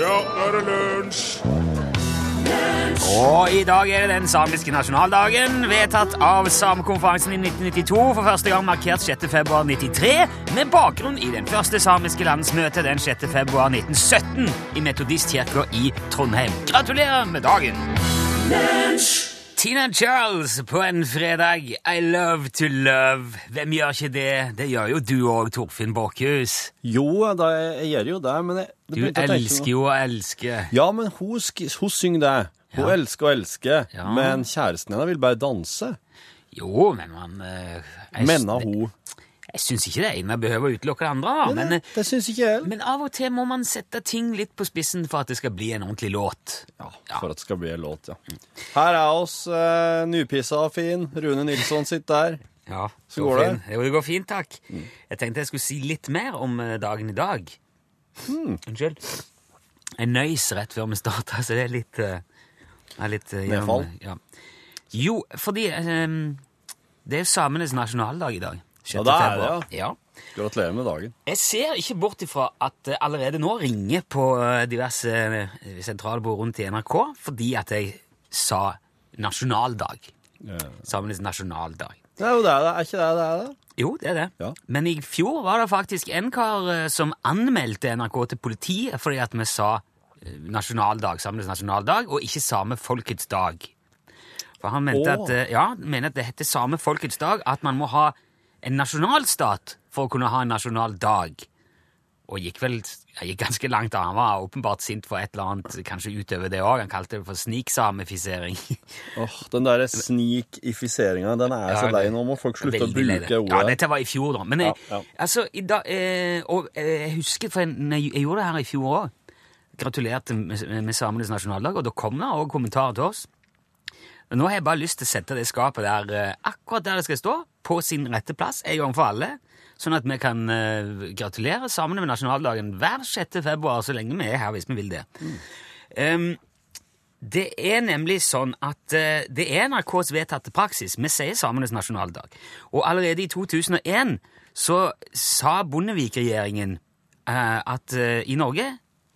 Ja, nå er det lunsj! Og i dag er det den samiske nasjonaldagen, vedtatt av Samekonferansen i 1992, for første gang markert 6. februar 93, med bakgrunn i den første samiske landsmøtet den 6. februar 1917 i Metodistkirka i Trondheim. Gratulerer med dagen! Tina Charles på en fredag. I love to love. Hvem gjør ikke det? Det gjør jo du òg, Torfinn Borchhus. Jo, da, jeg gjør jo det, men jeg, det Du elsker jo å elske. Ja, men hun, hun synger det. Hun Ja. elsker å elske, Ja. men kjæresten hennes vil bare danse. Jo, men man eh, Mener hun. Jeg syns ikke det ene behøver å utelukke det andre. da, Men, det synes ikke jeg. men av og til må man sette ting litt på spissen for at det skal bli en ordentlig låt. Ja, for at det skal bli en låt, ja. Her er oss, eh, nypissa og fin. Rune Nilsson sitter der. Ja, Så går det? Jo, det går fint, takk. Jeg tenkte jeg skulle si litt mer om eh, dagen i dag. Unnskyld. Jeg nøys rett før vi starta, så det er litt eh, er litt eh, gjennom- Nedfall? Ja. Jo, fordi eh, det er samenes nasjonaldag i dag. 6. Ja, det er det, februar. ja. Gratulerer med dagen. Jeg ser ikke bort ifra at det allerede nå ringer på eh, diverse eh, sentralbord rundt i NRK fordi at jeg sa nasjonaldag. Samenes nasjonaldag. Det er jo det, det er ikke det det er, det? Jo, det er det. Ja. Men i fjor var det faktisk en kar eh, som anmeldte NRK til politiet fordi at vi sa eh, nasjonaldag, samenes nasjonaldag, og ikke samefolkets dag. For han mente oh. at, eh, ja, mener at det heter samefolkets dag, at man må ha en nasjonalstat for å kunne ha en nasjonal dag. Og gikk vel gikk ganske langt. da. Han var åpenbart sint for et eller annet, kanskje utover det òg. Han kalte det for sniksamifisering. Åh, Den der snikifiseringa, den er jeg så lei nå. Må folk slutte å bruke det. ordet. Ja, dette var i fjor, da. Men jeg, Ja, ja. altså, i dag, eh, og eh, jeg husker, for jeg, jeg, jeg gjorde det her i fjor òg. Gratulerte med, med samenes nasjonaldag, og da kom det òg kommentarer til oss. Nå har jeg bare lyst til å sette det skapet der eh, akkurat der det skal stå, på sin rette plass, en gang for alle. Sånn at vi kan uh, gratulere sammen med nasjonaldagen hver 6. februar, så lenge vi er her, hvis vi vil det. Um, det er nemlig sånn at uh, det er NRKs vedtatte praksis. Vi sier samenes nasjonaldag. Og allerede i 2001 så sa Bondevik-regjeringen uh, at i Norge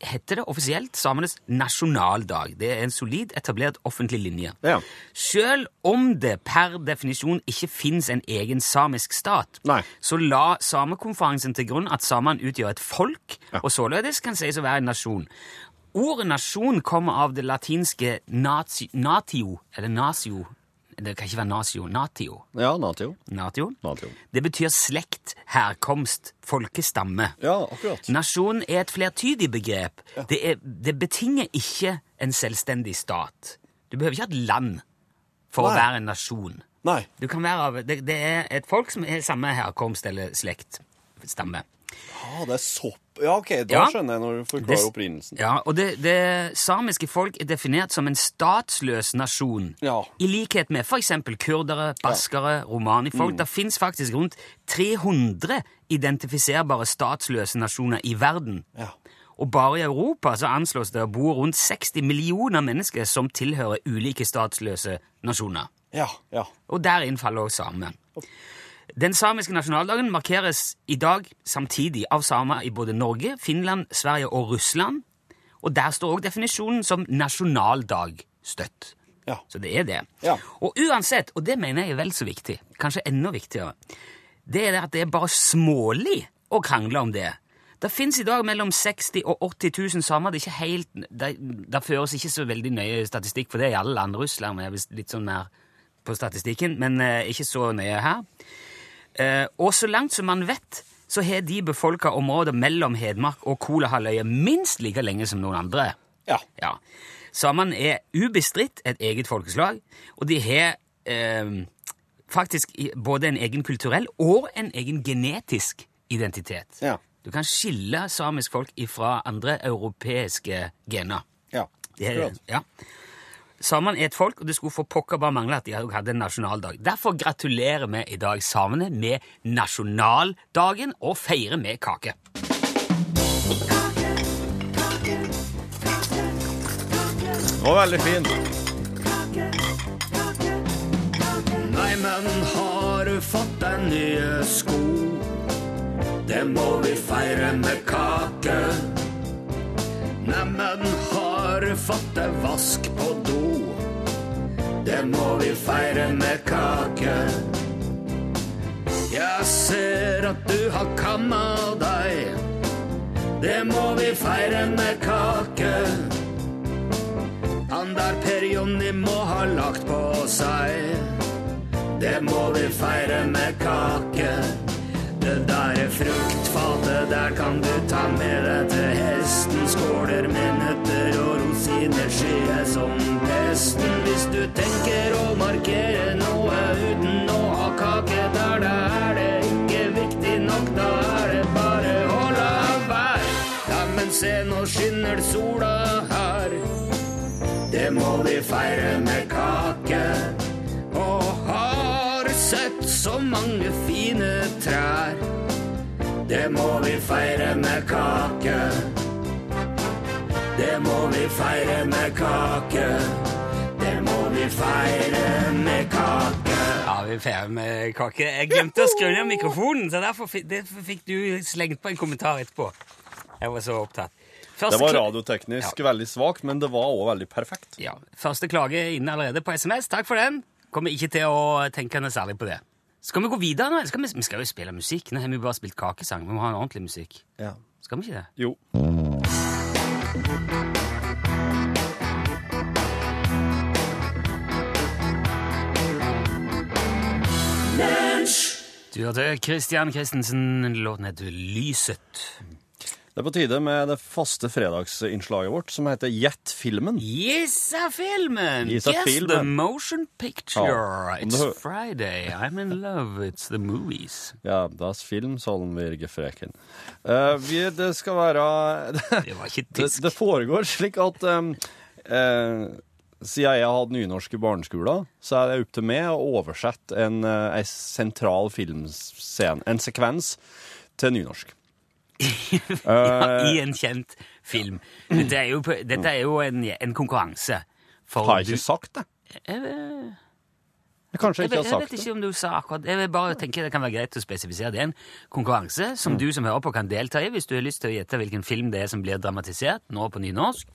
heter det offisielt samenes nasjonaldag. Det er en solid etablert offentlig linje. Ja. Selv om det per definisjon ikke fins en egen samisk stat, Nei. så la samekonferansen til grunn at samene utgjør et folk, Ja. og således kan sies å være en nasjon. Ordet nasjon kommer av det latinske nati, natio, eller nasio. Det kan ikke være nasio. Natio. Ja, natio. Natio. Natio. Det betyr slekt, herkomst, folkestamme. Ja, akkurat. Nasjon er et flertydig begrep. Det, er, det betinger ikke en selvstendig stat. Du behøver ikke ha et land for å være en nasjon. Nei. Du kan være av, det, det er et folk som er samme herkomst eller slekt. Stamme. Ja, det er sopp Ja, OK, da Ja. skjønner jeg når du forklarer opprinnelsen. Ja, og det, det samiske folk er definert som en statsløs nasjon. Ja. I likhet med f.eks. kurdere, baskere, romanifolk. Mm. Det fins faktisk rundt 300 identifiserbare statsløse nasjoner i verden. Ja. Og bare i Europa så anslås det å bo rundt 60 millioner mennesker som tilhører ulike statsløse nasjoner. Ja. ja. Og der innfaller også samer. Den samiske nasjonaldagen markeres i dag samtidig av samer i både Norge, Finland, Sverige og Russland. Og der står også definisjonen som nasjonaldag støtt. Ja. Så det er det. Ja. Og uansett, og det mener jeg er vel så viktig, kanskje enda viktigere, det er det at det er bare smålig å krangle om det. Det finnes i dag mellom 60 og 80 000 samer. Det, er ikke helt, det, det føres ikke så veldig nøye statistikk for det i alle land. Russland er visst litt sånn mer på statistikken, men eh, ikke så nøye her. Eh, og så langt som man vet, så har de befolka områder mellom Hedmark og Kolahalvøya minst like lenge som noen andre. Ja. Ja. Samene er ubestridt et eget folkeslag, og de har eh, faktisk både en egen kulturell og en egen genetisk identitet. Ja. Du kan skille samisk folk fra andre europeiske gener. Ja. Det er, ja. Samene er et folk, og det skulle for pokker bare mangle at de hadde en nasjonaldag. Derfor gratulerer vi i dag samene med nasjonaldagen og feirer med kake. Det var veldig fin. Neimen, har du fått deg nye sko? Det må vi feire med kake. Neimen, fått deg vask på do. Det må vi feire med kake. Jeg ser at du har kamma deg. Det må vi feire med kake. Han der Per Jonny må ha lagt på seg. Det må vi feire med kake. Det der fruktfatet, der kan du ta med deg til hesten. Skåler og skyer som pesten. Hvis du tenker å markere noe uten å ha kake, der det er det ikke viktig nok. Da er det bare å la være. Ja, men se, nå skinner sola her. Det må vi feire med kake. Og har sett så mange fine trær. Det må vi feire med kake. Det må vi feire med kake. Det må vi feire med kake. Ja, vi feirer med kake. Jeg glemte å skru ned mikrofonen, så derfor fikk, derfor fikk du slengt på en kommentar etterpå. Jeg var så opptatt. Første Det var radioteknisk radioteknisk veldig svakt, men det var òg veldig perfekt. Ja, Første klage inne allerede på SMS. Takk for den. Kommer ikke til å tenke noe særlig på det. Skal vi gå videre nå? Skal vi, vi skal jo spille musikk. Nå har vi bare spilt kakesang. Vi må ha en ordentlig musikk. Ja. Skal vi ikke det? Jo. Du hørte Christian Christensen. Låten heter Lyset. Det er på tide med det faste fredagsinnslaget vårt, som heter Gjett filmen. Gissa-filmen! Gissa Guess the filmen. motion picture. Ja, It's Friday. I'm in love. It's the movies. Ja, das Film sollen wir gefreken. Uh, vi, det skal være Det var ikke det, tysk. det foregår slik at um, eh, siden jeg har hatt nynorsk i barneskolen, så er det opp til meg å oversette en, eh, en sentral filmscene, en sekvens, til nynorsk. ja, I en kjent film. Dette er jo, dette er jo en, en konkurranse. For Har jeg ikke sagt det? Jeg, Jeg kanskje jeg, ikke har jeg vet ikke om du sa akkurat Jeg vil bare tenke det kan være greit å spesifisere. Det er en konkurranse som du som hører på kan delta i hvis du har lyst til å gjette hvilken film det er som blir dramatisert nå på nynorsk.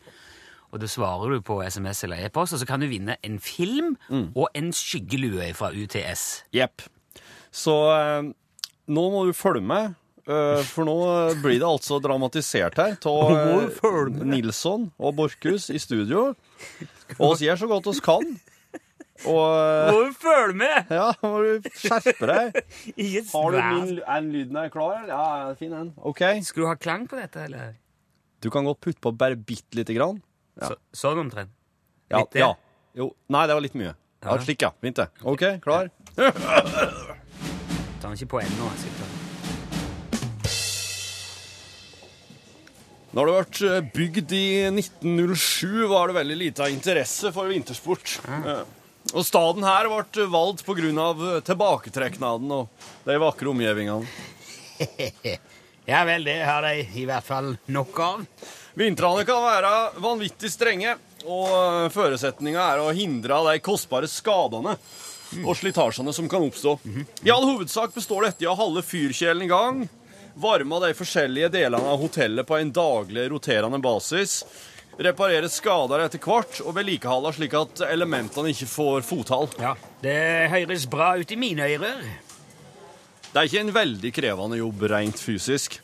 Og da svarer du på SMS eller e-post, og så kan du vinne en film og en skyggelue fra UTS. Jepp. Så eh, nå må du følge med, eh, for nå blir det altså dramatisert her av med. Nilsson og Borchhus i studio. Og vi gjør så godt vi kan. Og eh, Må du følge med! ja, må du skjerpe deg. Har du min, er lyden her klar? Ja, fin en. OK. Skal du ha klang på dette, eller? Du kan godt putte på bare bitte lite grann. Ja. Så, sånn omtrent. Ja, Litt det? ja. Jo. Nei, det var litt mye. Ja, slik, ja. Fint, det. OK, klar? Tar den ikke på ennå. Når det ble eh, bygd i 1907, var det veldig lite av interesse for vintersport. Ja. Og staden her ble valgt pga. tilbaketreknaden og de vakre omgivelsene. Ja vel, det har de i hvert fall nok av. Vintrene kan være vanvittig strenge, og eh, forutsetninga er å hindre de kostbare skadene og slitasjene som kan oppstå. I all hovedsak består dette i å holde fyrkjelen i gang, varme de forskjellige delene av hotellet på en daglig roterende basis, reparere skader etter hvert og vedlikeholde slik at elementene ikke får fothold. Ja, Det høres bra ut i mine ører. Det er ikke en veldig krevende jobb rent fysisk.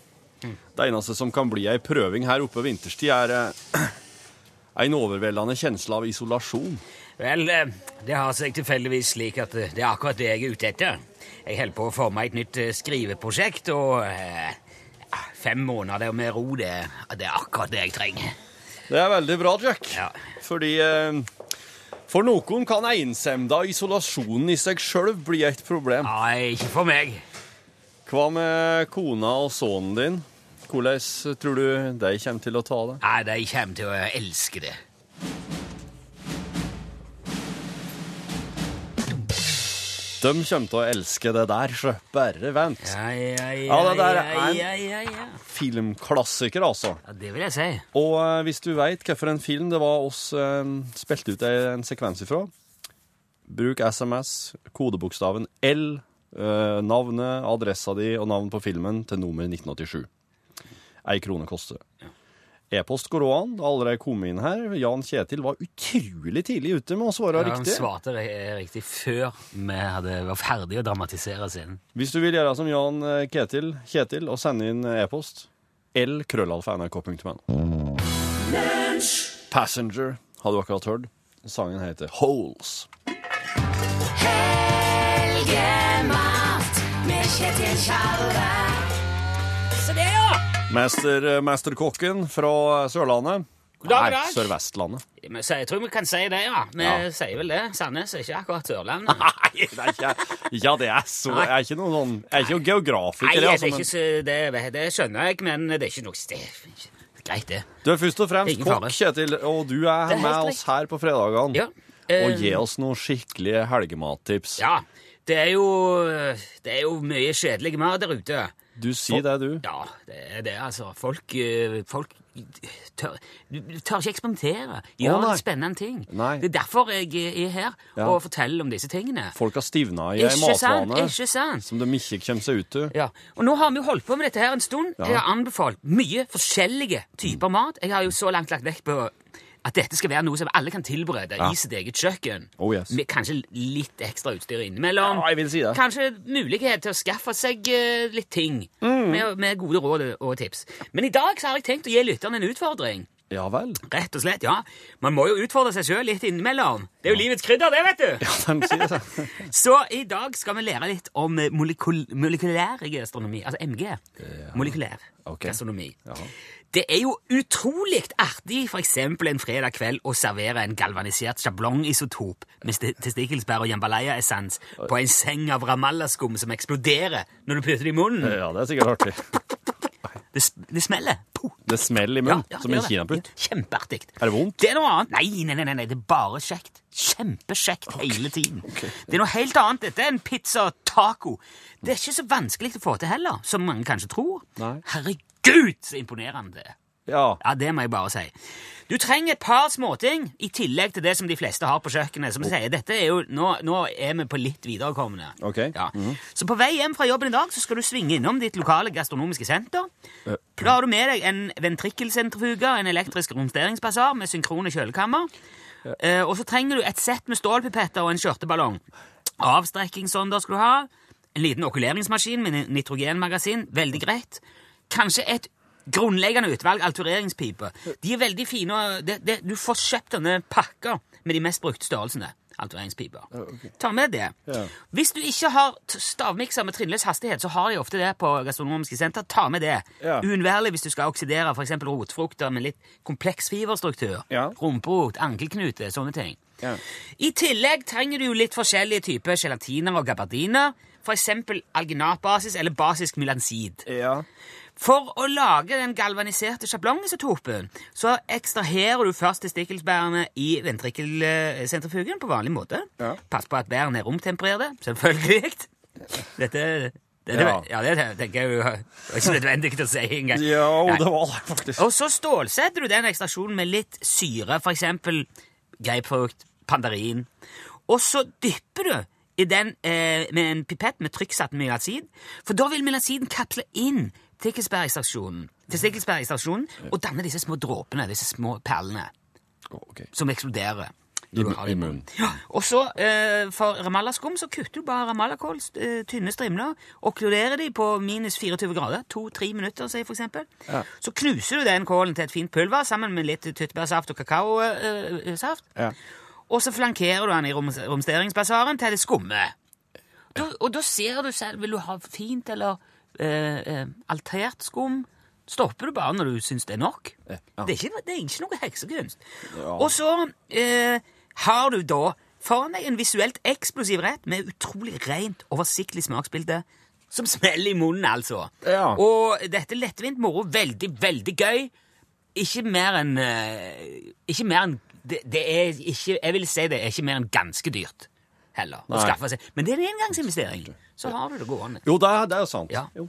Det eneste som kan bli ei prøving her oppe vinterstid, er eh, en overveldende kjensle av isolasjon. Vel, eh, det har seg tilfeldigvis slik at eh, det er akkurat det jeg er ute etter. Jeg holder på å forme et nytt skriveprosjekt, og eh, fem måneder med ro, det, det er akkurat det jeg trenger. Det er veldig bra, Jack. Ja. Fordi for noen kan ensemda isolasjonen i seg sjøl bli et problem. Nei, ikke for meg. Hva med kona og sønnen din? Hvordan tror du de kommer til å ta det? Nei, de kommer til å elske det. De kommer til å elske det der, så bare vent. Ja, ja, ja, Ja, det der er en-. Filmklassiker, altså. ja, det vil jeg si. Og eh, hvis du veit hvilken film det var oss eh, spilte ut en sekvens ifra, bruk SMS, kodebokstaven L, eh, navnet, adressa di og navn på filmen til nummer 1987. Ei krone koster det. E-post går òg an. Det har allerede kommet inn her. Jan Kjetil var utrolig tidlig ute med å svare Ja, han riktig. svarte riktig før vi hadde, var ferdig å dramatisere scenen. Hvis du vil gjøre som Jan eh, Ketil, Kjetil og sende inn e-post l-krøllalfa.nrk.no. Passenger har du akkurat hørt. Sangen heter Holes. Helgemat med Kjetil Tjalve. Det! Mester, eh, Mesterkokken fra Sørlandet. Nei, Sør-Vestlandet. Jeg tror vi kan si det, ja. Vi Ja. sier vel det. Sandnes er ikke akkurat Sørlandet. Nei, det er ikke Ja, det er så Jeg er ikke noen sånn Jeg er ikke noen geografiker, Nei, det, altså, men ikke det, det skjønner jeg, men det er ikke noe det er Greit, det. du er først og fremst kokk, Kjetil, og du er, er med oss her på fredagene. Ja. Og eh, gi oss noen skikkelige helgemattips. Ja. Det er jo Det er jo mye kjedelig mat der ute. Du sier det, du. Ja, det er det, altså. Folk, eh, folk tør, tør ikke eksperimentere. Gjør oh, spennende ting. Nei. Det er derfor jeg er her Ja. og forteller om disse tingene. Folk har stivna i ei matvane som de ikke kommer seg ut til. Ja, og nå har vi jo holdt på med dette her en stund. Ja. Jeg har anbefalt mye forskjellige typer mat. Jeg har jo så langt lagt vekt på at dette skal være noe som alle kan tilberede Ja. i sitt eget kjøkken. Oh, yes. Med kanskje litt ekstra utstyr innimellom. Ja, jeg vil si det. Kanskje mulighet til å skaffe seg uh, litt ting Mm. med, med gode råd og tips. Men i dag så har jeg tenkt å gi lytterne en utfordring. Ja vel. Rett og slett, ja. Man må jo utfordre seg sjøl litt innimellom. Det er jo livets krydder, det, vet du! Ja, de sier det. Så i dag skal vi lære litt om eh, molekul molekylær gastronomi, altså MG. Molekylær ok. gastronomi. Ja. Det er jo utrolig artig eksempel en fredag kveld å servere en galvanisert sjablongisotop med testikkelsbær og jambalaya-essens på en seng av ramallaskum som eksploderer når du putter det i munnen. ja, det er sikkert artig. Det, det smeller. Puh. Det smeller i munnen, som en gjør det. kinaputt. Kjempeartig. Er det vondt? Det er noe annet. Nei, nei, nei, nei, det er bare kjekt. Kjempekjekt hele tiden. Det er noe helt annet. Dette er en pizza taco. Det er ikke så vanskelig å få til heller, som mange kanskje tror. Nei. Herregud, så imponerende er. Ja. Ja, det må jeg bare si. Du trenger et par småting i tillegg til det som de fleste har på kjøkkenet. Som sier, dette er jo, nå, nå er vi på litt viderekommende. Okay. Ja. Så på vei hjem fra jobben i dag så skal du svinge innom ditt lokale gastronomiske senter. Uh. Da har du med deg en ventrikkelsentrifuge, en elektrisk romsteringsbasar med synkrone kjølekammer. Eh, og så trenger du et sett med stålpipetter og en skjørteballong. Avstrekkingssonder skal du ha. En liten okuleringsmaskin med nitrogenmagasin. Veldig greit. Kanskje et grunnleggende utvalg altureringspiper. De er veldig fine. det, det, du får kjøpt denne pakka med de mest brukte størrelsene. Altureringspiper. Ta med det. Ja. Hvis du ikke har stavmikser med trinnløs hastighet, så har de ofte det på gastronomiske senter. Ta med det. Ja. Uunnværlig hvis du skal oksidere f.eks. rotfrukter med litt kompleks fiberstruktur. Ja. Rumperot, ankelknute, sånne ting. Ja. I tillegg trenger du litt forskjellige typer gelatiner og gabardiner. F.eks. alginatbasis eller basisk mylansid. Ja. For å lage den galvaniserte sjablongisotopen så ekstraherer du først testikkelsbærene i ventrikkelsentrifugen på vanlig måte. Ja. Pass på at bærene er romtempererte, selvfølgelig. Dette, dette Ja. ja. det tenker jeg jo er var ikke nødvendig å si engang. Ja, det var det faktisk. Og så stålsetter du den ekstraksjonen med litt syre, eksempel grapefrukt, pandarin. Og så dypper du i den eh, med en pipett med trykksatt melasid, for da vil melasiden kapsle inn testikkelsbærekstraksjonen testikkelsbærekstraksjonen og danne disse små dråpene, disse små perlene, Ok. som eksploderer. I i munnen. Ja, og så eh, for ramallaskum så kutter du bare ramallakål, eh, tynne strimler, okkluderer de på minus 24 grader, to-tre minutter, sier for eksempel. Ja. Så knuser du den kålen til et fint pulver sammen med litt tyttebærsaft og kakaosaft. Ja. Og så flankerer du den i rom romsteringsbasaren til det skummer. Og da ser du selv, vil du ha fint eller eh, eh, altert skum, stopper du bare når du syns det er nok. Ja. Det, er ikke, det er ikke noe heksekunst. Ja. Og så eh, har du da foran deg en visuelt eksplosiv rett med utrolig rent, oversiktlig smaksbilde. Som smeller i munnen, altså. Ja. Og dette er lettvint moro, veldig, veldig gøy. Ikke mer enn eh, Ikke mer enn det, det er ikke Jeg vil si det er ikke mer enn ganske dyrt heller. Å skaffe seg. Men det er en engangsinvestering. Så har du det gående. Jo, det er, det er sant. Ja. Jo.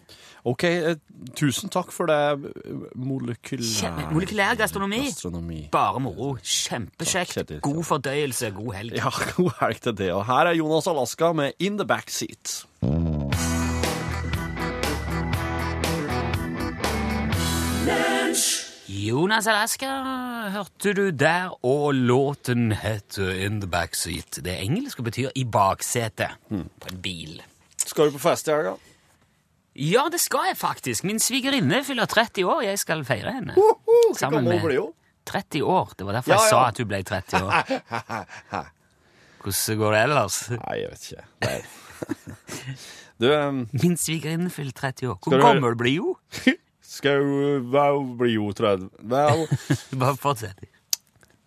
Ok, eh, tusen takk for det molekylær... Kjempe- Molekylær gastronomi. Gastronomi. Bare moro. Takk, Kjempekjekt. God fordøyelse. God helg. Ja, god helg til det. Og her er Jonas Alaska med In the Backseat. Jonas Alaska hørte du der, og låten heter In the Backseat. Det er engelsk og betyr i baksetet på en bil. Skal du på fest i helga? Ja, det skal jeg faktisk. Min svigerinne fyller 30 år. Jeg skal feire henne. Hvor Sammen gammel med- blir 30 år. Det var derfor Ja, jeg sa ja. at hun ble 30 år. Hvordan går det ellers? Nei, jeg vet ikke. Er... Du, um, Min svigerinne fyller 30 år. Hvor gammel blir hun? skal jo vel bli jo 30 Vel, Bare fortsett.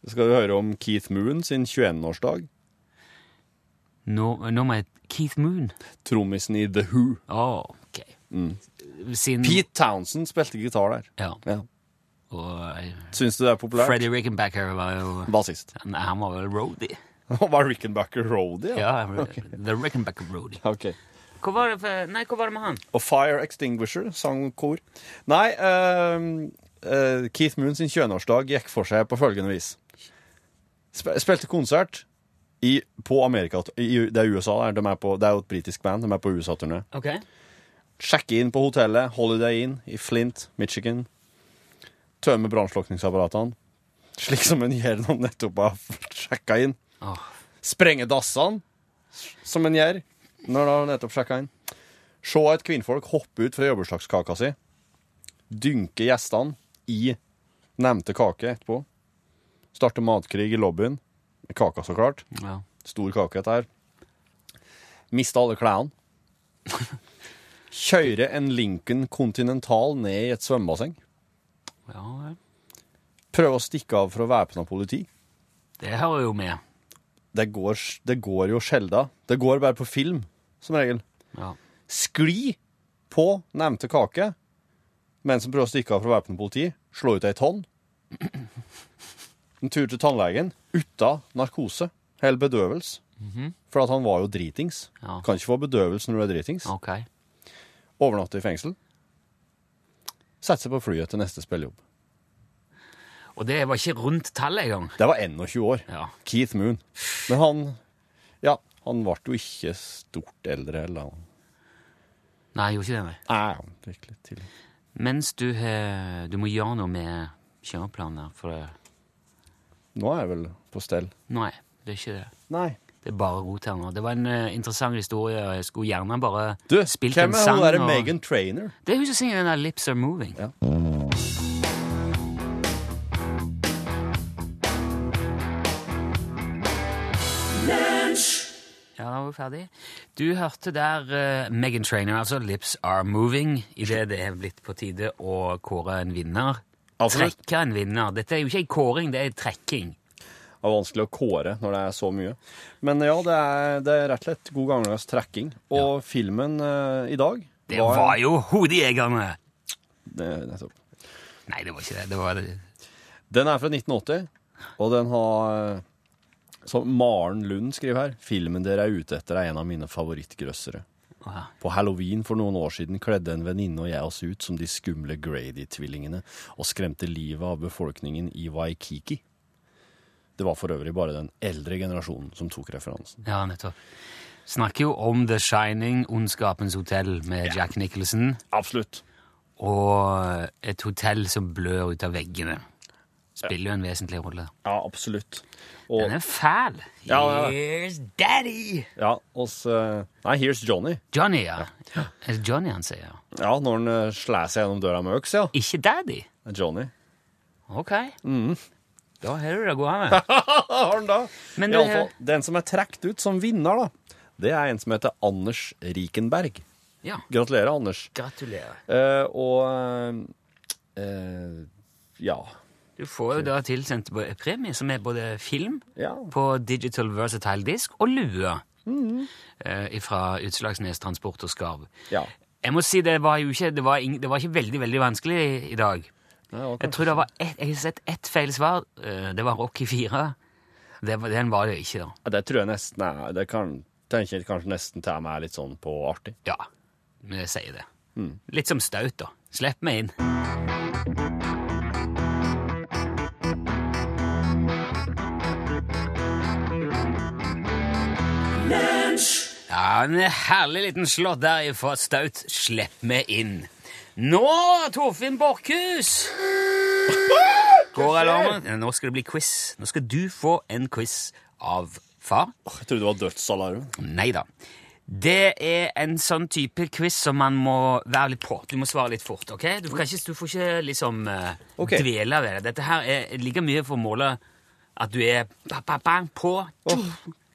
skal du høre om Keith Moon sin 21-årsdag? Nå, no, må jeg Keith Moon. Trommisen i The Who. Oh, ok. Sin Pete Townsend spilte gitar der. Ja. Ja. Og eh, Syns du det er populært? Freddy Rickenbacker var jo Bassist. Nei, Han var vel roadie. Var Rickenbacker Roadie? Ja, The Rickenbacker roadie. Ok. Hva var det for Nei, hva var det med han? Og Fire Extinguisher sang kor. Nei, uh, eh, Keith Moon sin 21-årsdag gikk for seg på følgende vis. Sp spilte konsert i, på Amerika... I, det er USA, der. De er på, det er jo et britisk band. De er på USA-turné. Ok. Sjekke inn på hotellet Holiday Inn i Flint, Michigan. Tømme brannslukningsapparatene. Slik som en gjør når en nettopp har sjekka inn. Oh. Sprenge dassene, som en gjør når du nettopp sjekka inn. Se et kvinnfolk hoppe ut fra jobbursdagskaka si. Dynke gjestene i nevnte kake etterpå. Starte matkrig i lobbyen. Kaka, så klart. Ja. Stor kake, dette her. Miste alle klærne. Kjøre en Lincoln Continental ned i et svømmebasseng. ja ja. Prøve å stikke av fra væpna politi. Det hører jo med. Det går, det går jo sjelden. Det går bare på film, som regel. Ja. Skli på nevnte kake mens en prøver å stikke av fra væpnet politi. Slå ut ei tonn. En tur til tannlegen uten narkose eller bedøvelse. For at han var jo dritings. Ja. Kan ikke få bedøvelse når du er dritings. Okay. Overnatte i fengsel. Sette seg på flyet til neste spillejobb. Og det var ikke rundt tallet engang. Det var 21 år. Ja. Keith Moon. Men han Ja, han ble jo ikke stort eldre heller. Nei, gjorde ikke det. nei. Nei, han gikk litt til. Mens du har Du må gjøre noe med kjøreplanen for Nå er jeg vel på stell. Nei, det er ikke det. Nei. Det er bare rot her nå. Det var en eh, interessant historie, og jeg skulle gjerne bare Du, spilt hvem en er sang. hun derre og- Megan Trainer? Det er hun som synger den der 'Lips Are Moving'. Ja. Ja, da var vi ferdig. Du hørte der uh, Megan Trainer, altså 'Lips Are Moving', idet det er blitt på tide å kåre en vinner. Absolutt. Trekke en vinner. Dette er jo ikke ei kåring, det er trekking. Det er vanskelig å kåre når det er så mye. Men ja, det er, det er rett og slett god gammeldags trekking. Og filmen uh, i dag Det var jo 'Hodejegerne'! det, nettopp. Nei, det var ikke det. Det var. Den er fra 1980, og den har Som Maren Lund skriver her, filmen dere er ute etter, er en av mine favorittgrøssere. På halloween for noen år siden kledde en venninne og jeg oss ut som de skumle Grady-tvillingene og skremte livet av befolkningen i Waikiki. Det var for øvrig bare den eldre generasjonen som tok referansen. Ja, nettopp. Snakker jo om The Shining, Ondskapens hotell med Jack Nicholson, Absolutt. og et hotell som blør ut av veggene. Spiller jo en vesentlig rolle. Ja, absolutt. Og, Den er fæl. Ja, ja. Here's daddy! ja, oss, eh, Nei, here's Johnny. Johnny, ja. Er det Johnny han sier? Ja, når han uh, slår seg gjennom døra med øks, ja. Ikke daddy? Johnny. Ok. Da har du det gående. Har han da? Men det- alle den som er trukket ut som vinner, da, det er en som heter Anders Rikenberg. Ja. Gratulerer, Anders. Gratulerer. Eh, og eh, eh, ja. Du får jo da tilsendt premie, som er både film Ja. på Digital Versatile Disk og lue mm. eh, fra Utslagsnes Transport og Skarv. ja. Jeg må si det var jo ikke, det var det var ikke veldig, veldig vanskelig i, dag. Nei, Jeg tror det var et, jeg har sett ett feil svar. Eh, Det var Rocky 4. Det, den var det ikke, da. Ja, Det tror jeg nesten er Det kan, tenker jeg kanskje nesten tar meg litt sånn på artig. Ja, men jeg sier det. Mm. Litt som staut, da. Slipp meg inn. Ja, En herlig liten slått der fra Staut. Slipp meg inn. Nå, Torfinn Borchhus! Går alarmen? Nå skal det bli quiz. Nå skal du få en quiz av far. Jeg trodde det var dødsalarm. Nei da. Det er en sånn type quiz som man må være litt på. Du må svare litt fort. ok? Du, kan ikke, du får ikke liksom eh, Ok. dvele ved det. Dette her er like mye for å måle at du er ba, ba, bang, på.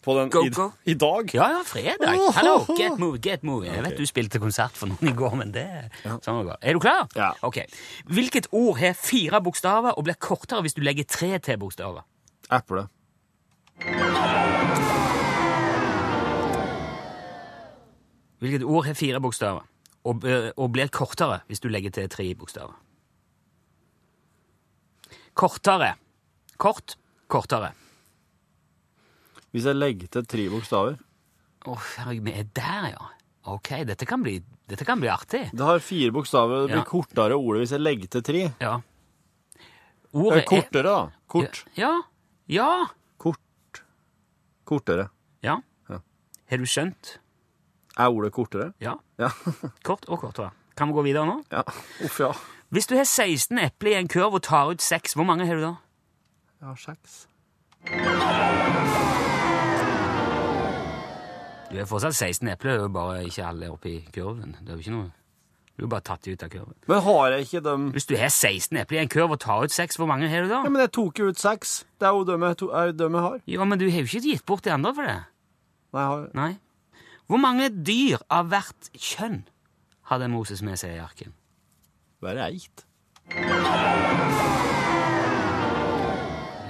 På den Go, i, go. i dag? Ja, ja, fredag. Hallo, get move, get move. Jeg vet du spilte konsert for noen i går, men det sånn går. Er du klar? Ja. Ok. Hvilket ord har fire bokstaver og blir kortere hvis du legger tre til bokstaver? Eple. Hvilket ord har fire bokstaver og, eh, og blir kortere hvis du legger til tre bokstaver? Kortere. Kort, kortere. Hvis jeg legger til tre bokstaver Å, herregud, vi er der, ja. Ok, dette kan bli, dette kan bli artig. Det har fire bokstaver, det blir Ja. kortere ordet hvis jeg legger til tre. Ja. Ordet Ordet kortere, da. Kort. Ja. Ja. Kort. Kortere. Ja. Ja. Har du skjønt? Er ordet kortere? Ja. Ja. Kort og kortere. Kan vi gå videre nå? ja. Uff, ja. Hvis du har 16 epler i en kurv og tar ut 6, hvor mange har du da? Jeg har seks. Du er fortsatt 16 epler, det er jo bare ikke alle oppi kurven. Det er jo ikke noe... Du er bare tatt ut av kurven. Men har jeg ikke dem Hvis du har 16 epler i en kurv og tar ut 6, hvor mange har du da? Ja, men jeg tok jo ut seks. Det er jo dem jeg, to, dem jeg har. Ja, men du har jo ikke gitt bort de andre for det. Nei, jeg har Nei. Hvor mange dyr av hvert kjønn hadde Moses med seg i arken? bare eit.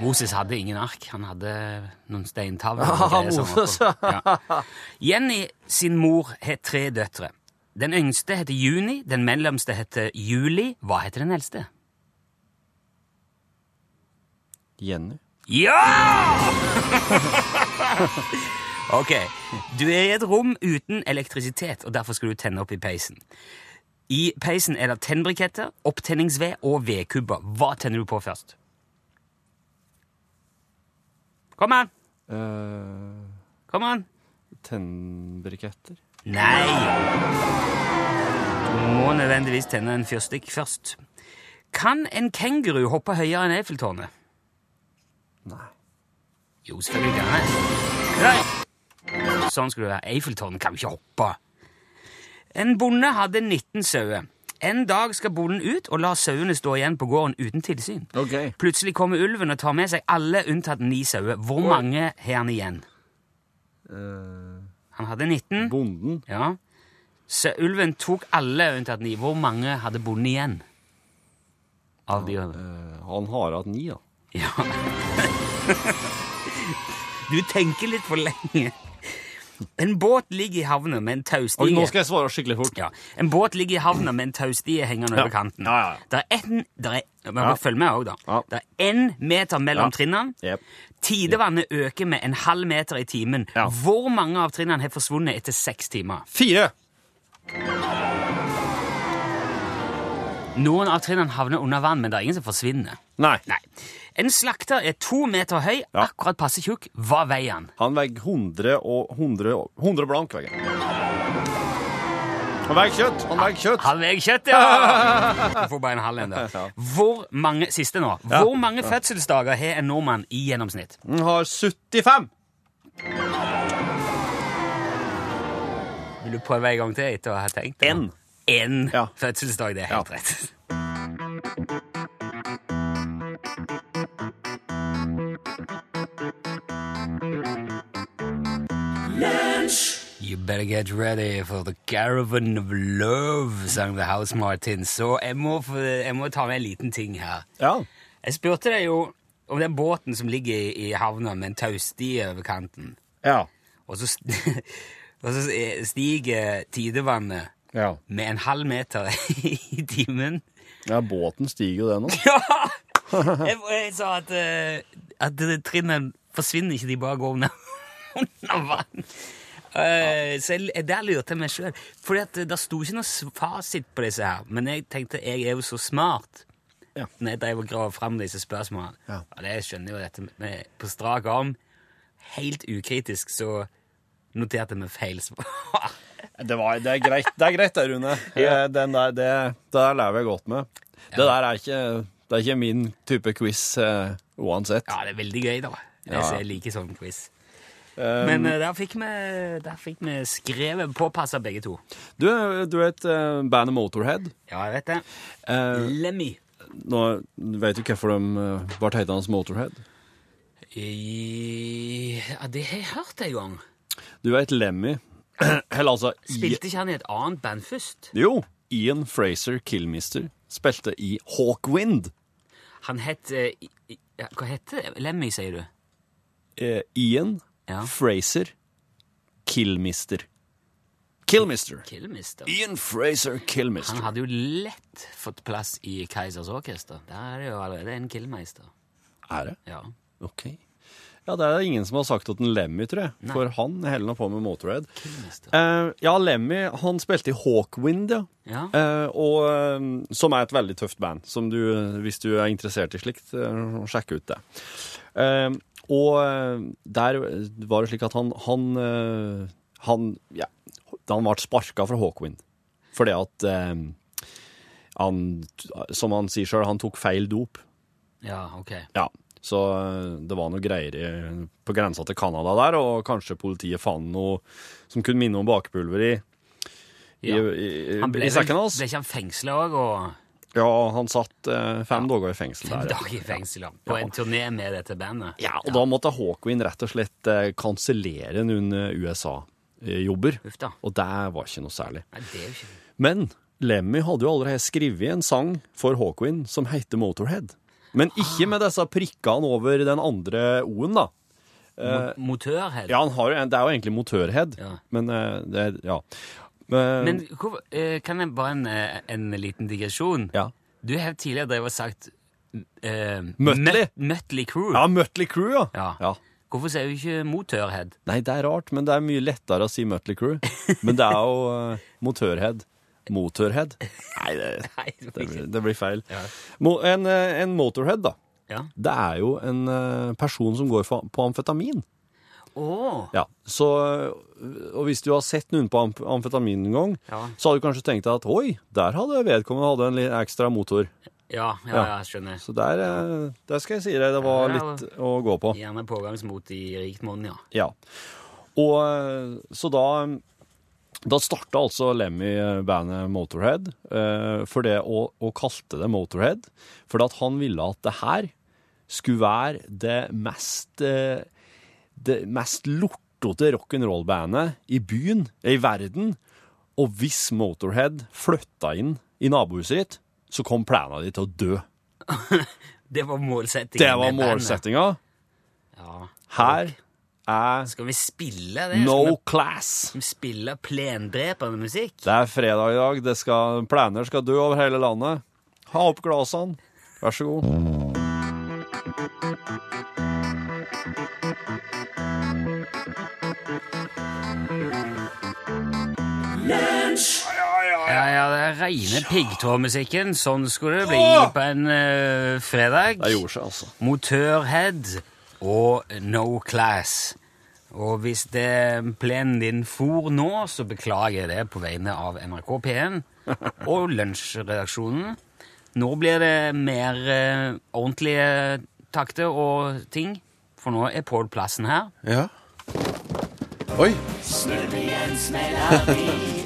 Moses hadde ingen ark. Han hadde noen steintavler. Ja, Moses, ja. Jenny sin mor har tre døtre. Den yngste heter Juni, den mellomste heter Juli. Hva heter den eldste? Jenny. Ja! ok, du er i et rom uten elektrisitet, og derfor skal du tenne opp i peisen. I peisen er det tennbriketter, opptenningsved og vedkubber. Hva tenner du på først? Kom an! Uh, Kom an! Tennbriketter. Nei! Du må nødvendigvis tenne en fyrstikk først. Kan en kenguru hoppe høyere enn Eiffeltårnet? Nei. Jo, selvfølgelig kan det. Nei. Sånn skulle det være. Eiffeltårnet kan jo ikke hoppe. En bonde hadde 19 sauer. En dag skal bonden ut og la sauene stå igjen på gården uten tilsyn. Okay. Plutselig kommer ulven og tar med seg alle unntatt ni sauer. Hvor mange har han igjen? Uh, Han hadde 19. bonden. Ja. Så ulven tok alle unntatt ni. Hvor mange hadde bonden igjen? Av de Eh, han har hatt ni, da. Ja. Du tenker litt for lenge. En båt ligger i havna med en taustige nå skal jeg svare skikkelig fort. ja, En båt ligger i havna med en taustige hengende over kanten. Ja, ja, er en, der er, Ja. Følg med òg, da. Ja. Det er én meter mellom trinnene. Yep. Tidevannet øker med en halv meter i timen. Hvor mange av trinnene har forsvunnet etter seks timer? Fire! Noen av trinnene havner under vann, men det er ingen som forsvinner. Nei. Nei. En slakter er to meter høy, Ja. akkurat passe tjukk. Hva veier han? Han veier 100 og 100, 100 blank. Veier. Han veier kjøtt! Han veier kjøtt! Han veier kjøtt, ja! Du får bare en halv en, da. Hvor mange, siste nå, hvor mange fødselsdager har en nordmann i gjennomsnitt? Han har 75! Vil du prøve en gang til etter å ha tenkt? En. En Ja. fødselsdag, det er helt rett. Better get ready for the caravan of love, sang The House Martins. Så jeg må, jeg må ta med en liten ting her. Ja. Jeg spurte deg jo om den båten som ligger i, havna med en tausti over kanten. Ja. Og så, og så stiger tidevannet Ja. med en halv meter i timen. ja båten stiger jo det nå. Ja! Jeg, jeg sa at, eh, at trinnene forsvinner ikke, de bare går under, under vann. Eh, så jeg, der lurte jeg meg sjøl. For det sto ikke noe fasit på disse her. Men jeg tenkte jeg er jo så smart Ja. når jeg drev og grav fram disse spørsmålene. Ja. det skjønner jo dette med, på strak arm. Helt ukritisk så noterte vi feil svar. Det, var, det er greit, det, er greit, det Rune. Eh, Den der, det, der lever jeg godt med. Det der er ikke, det er ikke min type quiz uh, uansett. Ja, det er veldig gøy, da. Jeg, jeg liker sånn quiz. Um, Men uh, der fikk vi, der fikk vi skrevet påpassa begge to. du, du vet uh, bandet Motorhead? Ja, jeg vet det. Uh, Lemmy. nå vet du hvorfor de ble hetende Motorhead? I, ja, det har jeg hørt en gang. Du vet Lemmy Eller altså Spilte ikke han i et annet band først? Jo, Ian Fraser Killmister spilte i Hawkwind. Han het Hva heter? Lemmy, sier du? Ian Ja. Fraser Killmister. Killmister. Killmister. Ian Fraser Killmister. Han hadde jo lett fått plass i Keisers Orkester. Der er det jo allerede en killmeister. Er det? Ja. Ok. Ja, det er ingen som har sagt til Lemmy, tror jeg. Nei. For han heller nå på med Motorhead. Eh, ja, Lemmy han spilte i Hawkwind, ja. Ja. Eh, og, eh, som er et veldig tøft band. Som du, hvis du er interessert i slikt, eh, sjekk ut det. Eh, og eh, der var det slik at han Han, eh, han ja, han ble sparka fra Hawkwind. Fordi at eh, han, som han sier sjøl, han tok feil dop. ja, ok. Ja, så eh, det var noe greier i, på grensa til Canada der, og kanskje politiet fant noe som kunne minne om bakpulver i, i, Ja. i, i, i sekken hans. ble ikke han fengsla òg, og Ja, han satt eh, fem dager i fengsel der. fem dager i fengsel, ja. På en turné med dette bandet? Ja, og da måtte Hawkwind rett og slett eh, kansellere noen eh, USA-jobber. Og det var ikke noe særlig. Nei, det er jo ikke Men Lemmy hadde jo allerede skrevet en sang for Hawkwind som heter Motorhead. Men ikke med disse prikkene over den andre O-en, da. Mo- Motørhead. Ja, han har det er jo egentlig motørhead, Ja. men eh, det er, ja. Men, Men hvor, eh, kan jeg bare en, eh, en liten digresjon? ja. Du har tidligere drevet og sagt eh, Møtli. Møt- Crew. ja, Møtli Crew, ja. Ja. ja. Hvorfor sier du ikke Motørhead? Nei, det er rart, men det er mye lettere å si Møtli Crew. Men det er jo uh, motørhead. Motorhead. Nei, det, Nei, det det, blir det blir feil. Ja. Mo, en, eh, en motorhead, da. Ja. Det er jo en eh, person som går på amfetamin. Å! Ja, så, og hvis du har sett noen på amf amfetamin en gang, Ja. så har du kanskje tenkt at oi, der hadde vedkommende hadde en litt ekstra motor. Ja, ja, Ja. jeg skjønner. Så der, eh, der skal jeg si deg, det var litt å gå på. Gjerne pågangsmot i rikt monn, ja. Ja. Og øh, så da da starta altså Lemmy bandet Motorhead, eh, for det, og, og kalte det Motorhead, for at han ville at det her skulle være det mest eh, det mest lortete rock'n'roll-bandet i byen, i verden. Og hvis Motorhead flytta inn i nabohuset ditt, så kom plena di til å dø. Det var målsettingen. Det var målsettinga. Ja. Her er Skal vi spille det? no Skal class. vi spille plendrepende musikk? Det er fredag i dag. Det skal, planer skal dø over hele landet. Ha opp glasene. Vær så god. Ja, ja, piggtrådmusikken. Sånn skulle det bli Åh! på en uh, fredag. Det gjorde seg, altså. Motørhead og No Class. Og hvis det plenen din for nå, så beklager jeg det på vegne av NRK P1 og Lunsjredaksjonen. Nå blir det mer uh, ordentlige takter og ting, for nå er Pål Plassen her. Ja. Oi. Snurrens melodi. Og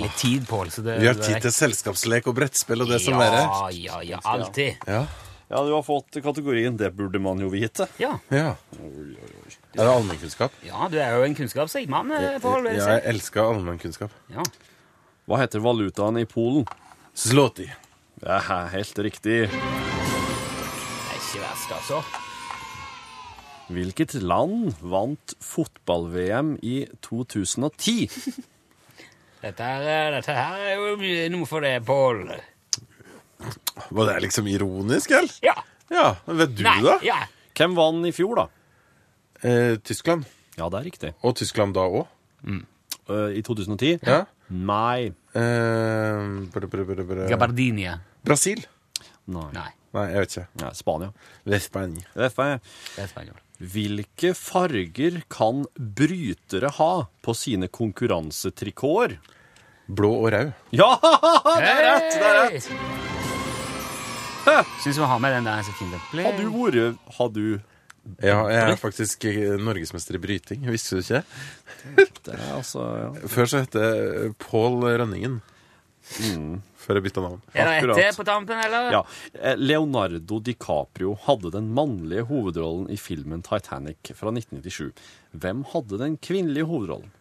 litt tid, Pål. Vi har tid til selskapslek og brettspill og det som ja, verre. Ja, ja, alltid. Ja. Ja, du har fått kategorien 'Det burde man jo vite'. Ja. ja. Er det allmennkunnskap? ja, du er jo en kunnskapsrik mann, eh, jeg Jeg elsker allmennkunnskap. Ja. Hva heter valutaen i Polen? Zloty. Det er helt riktig. Det er ikke verst, altså. Hvilket land vant fotball-VM i 2010? Dette her, eh, dette her er jo noe for deg, Pål. Var det liksom ironisk, eller? Ja. Ja, vet du Nei, da? ja. Hvem vant i fjor, da? Eh, Tyskland. Ja, det er riktig. Og Tyskland da òg? Eh, I 2010? Ja. Nei. Eh. Gabardinia. Brasil? Nei. Nei, Nei, jeg vet ikke. Ja, Spania. Vespania. Vespania. er Hvilke farger kan brytere ha på sine konkurransetrikoter? Blå og rød. Ja, det er rett! det er rett. Syns vi har med den der så fin fint. Har du vært Har du Ja, jeg er faktisk eh, norgesmester i bryting. Visste du ikke? Det er altså ja. Før så het det Pål Rønningen. Før jeg bytta navn. Er det etter på tampen, eller? ja. Eh, Leonardo DiCaprio hadde den mannlige hovedrollen i filmen Titanic fra 1997. Hvem hadde den kvinnelige hovedrollen?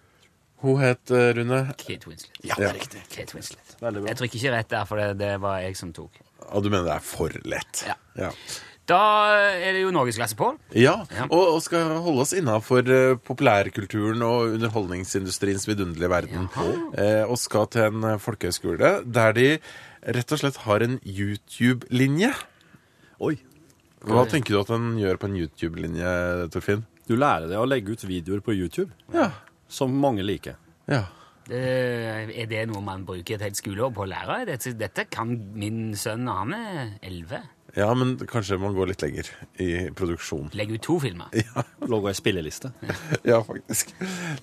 Hun het eh, Rune Kate Winslet. Ja, det er riktig. Kate Winslet. Bra. Jeg trykker ikke rett der, for det, det var jeg som tok. Og du mener det er for lett? Ja. Ja, Da er det jo norgesklasse, Pål. ja. Ja. Og, og skal holde oss innafor uh, populærkulturen og underholdningsindustriens vidunderlige verden. Eh, og skal til en eh, folkehøyskole der de rett og slett har en YouTube-linje. Oi. Hva tenker du at en gjør på en YouTube-linje, Torfinn? Du lærer deg å legge ut videoer på YouTube, Ja. som mange liker. ja. Det, er det noe man bruker et helt skoleår på å lære? Dette, dette kan min sønn, han er elleve. Ja, men kanskje man går litt lenger i produksjon. Legger ut to filmer. Ja, Logga ei spilleliste. ja, faktisk.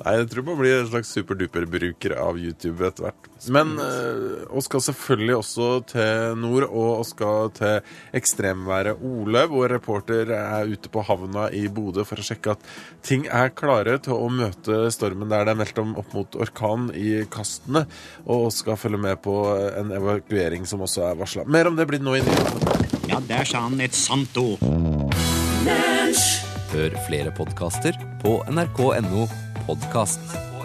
Nei, jeg tror man blir en slags superduper-bruker av YouTube etter hvert. Men vi skal selvfølgelig også til nord, og skal til ekstremværet Ole. Vår reporter er ute på havna i Bodø for å sjekke at ting er klare til å møte stormen der det er meldt om opp mot orkan i kastene. Og skal følge med på en evakuering som også er varsla. Mer om det blir nå i nyhetene. Ja, der sa han et sant ord. Hør flere podkaster på nrk.no podkast.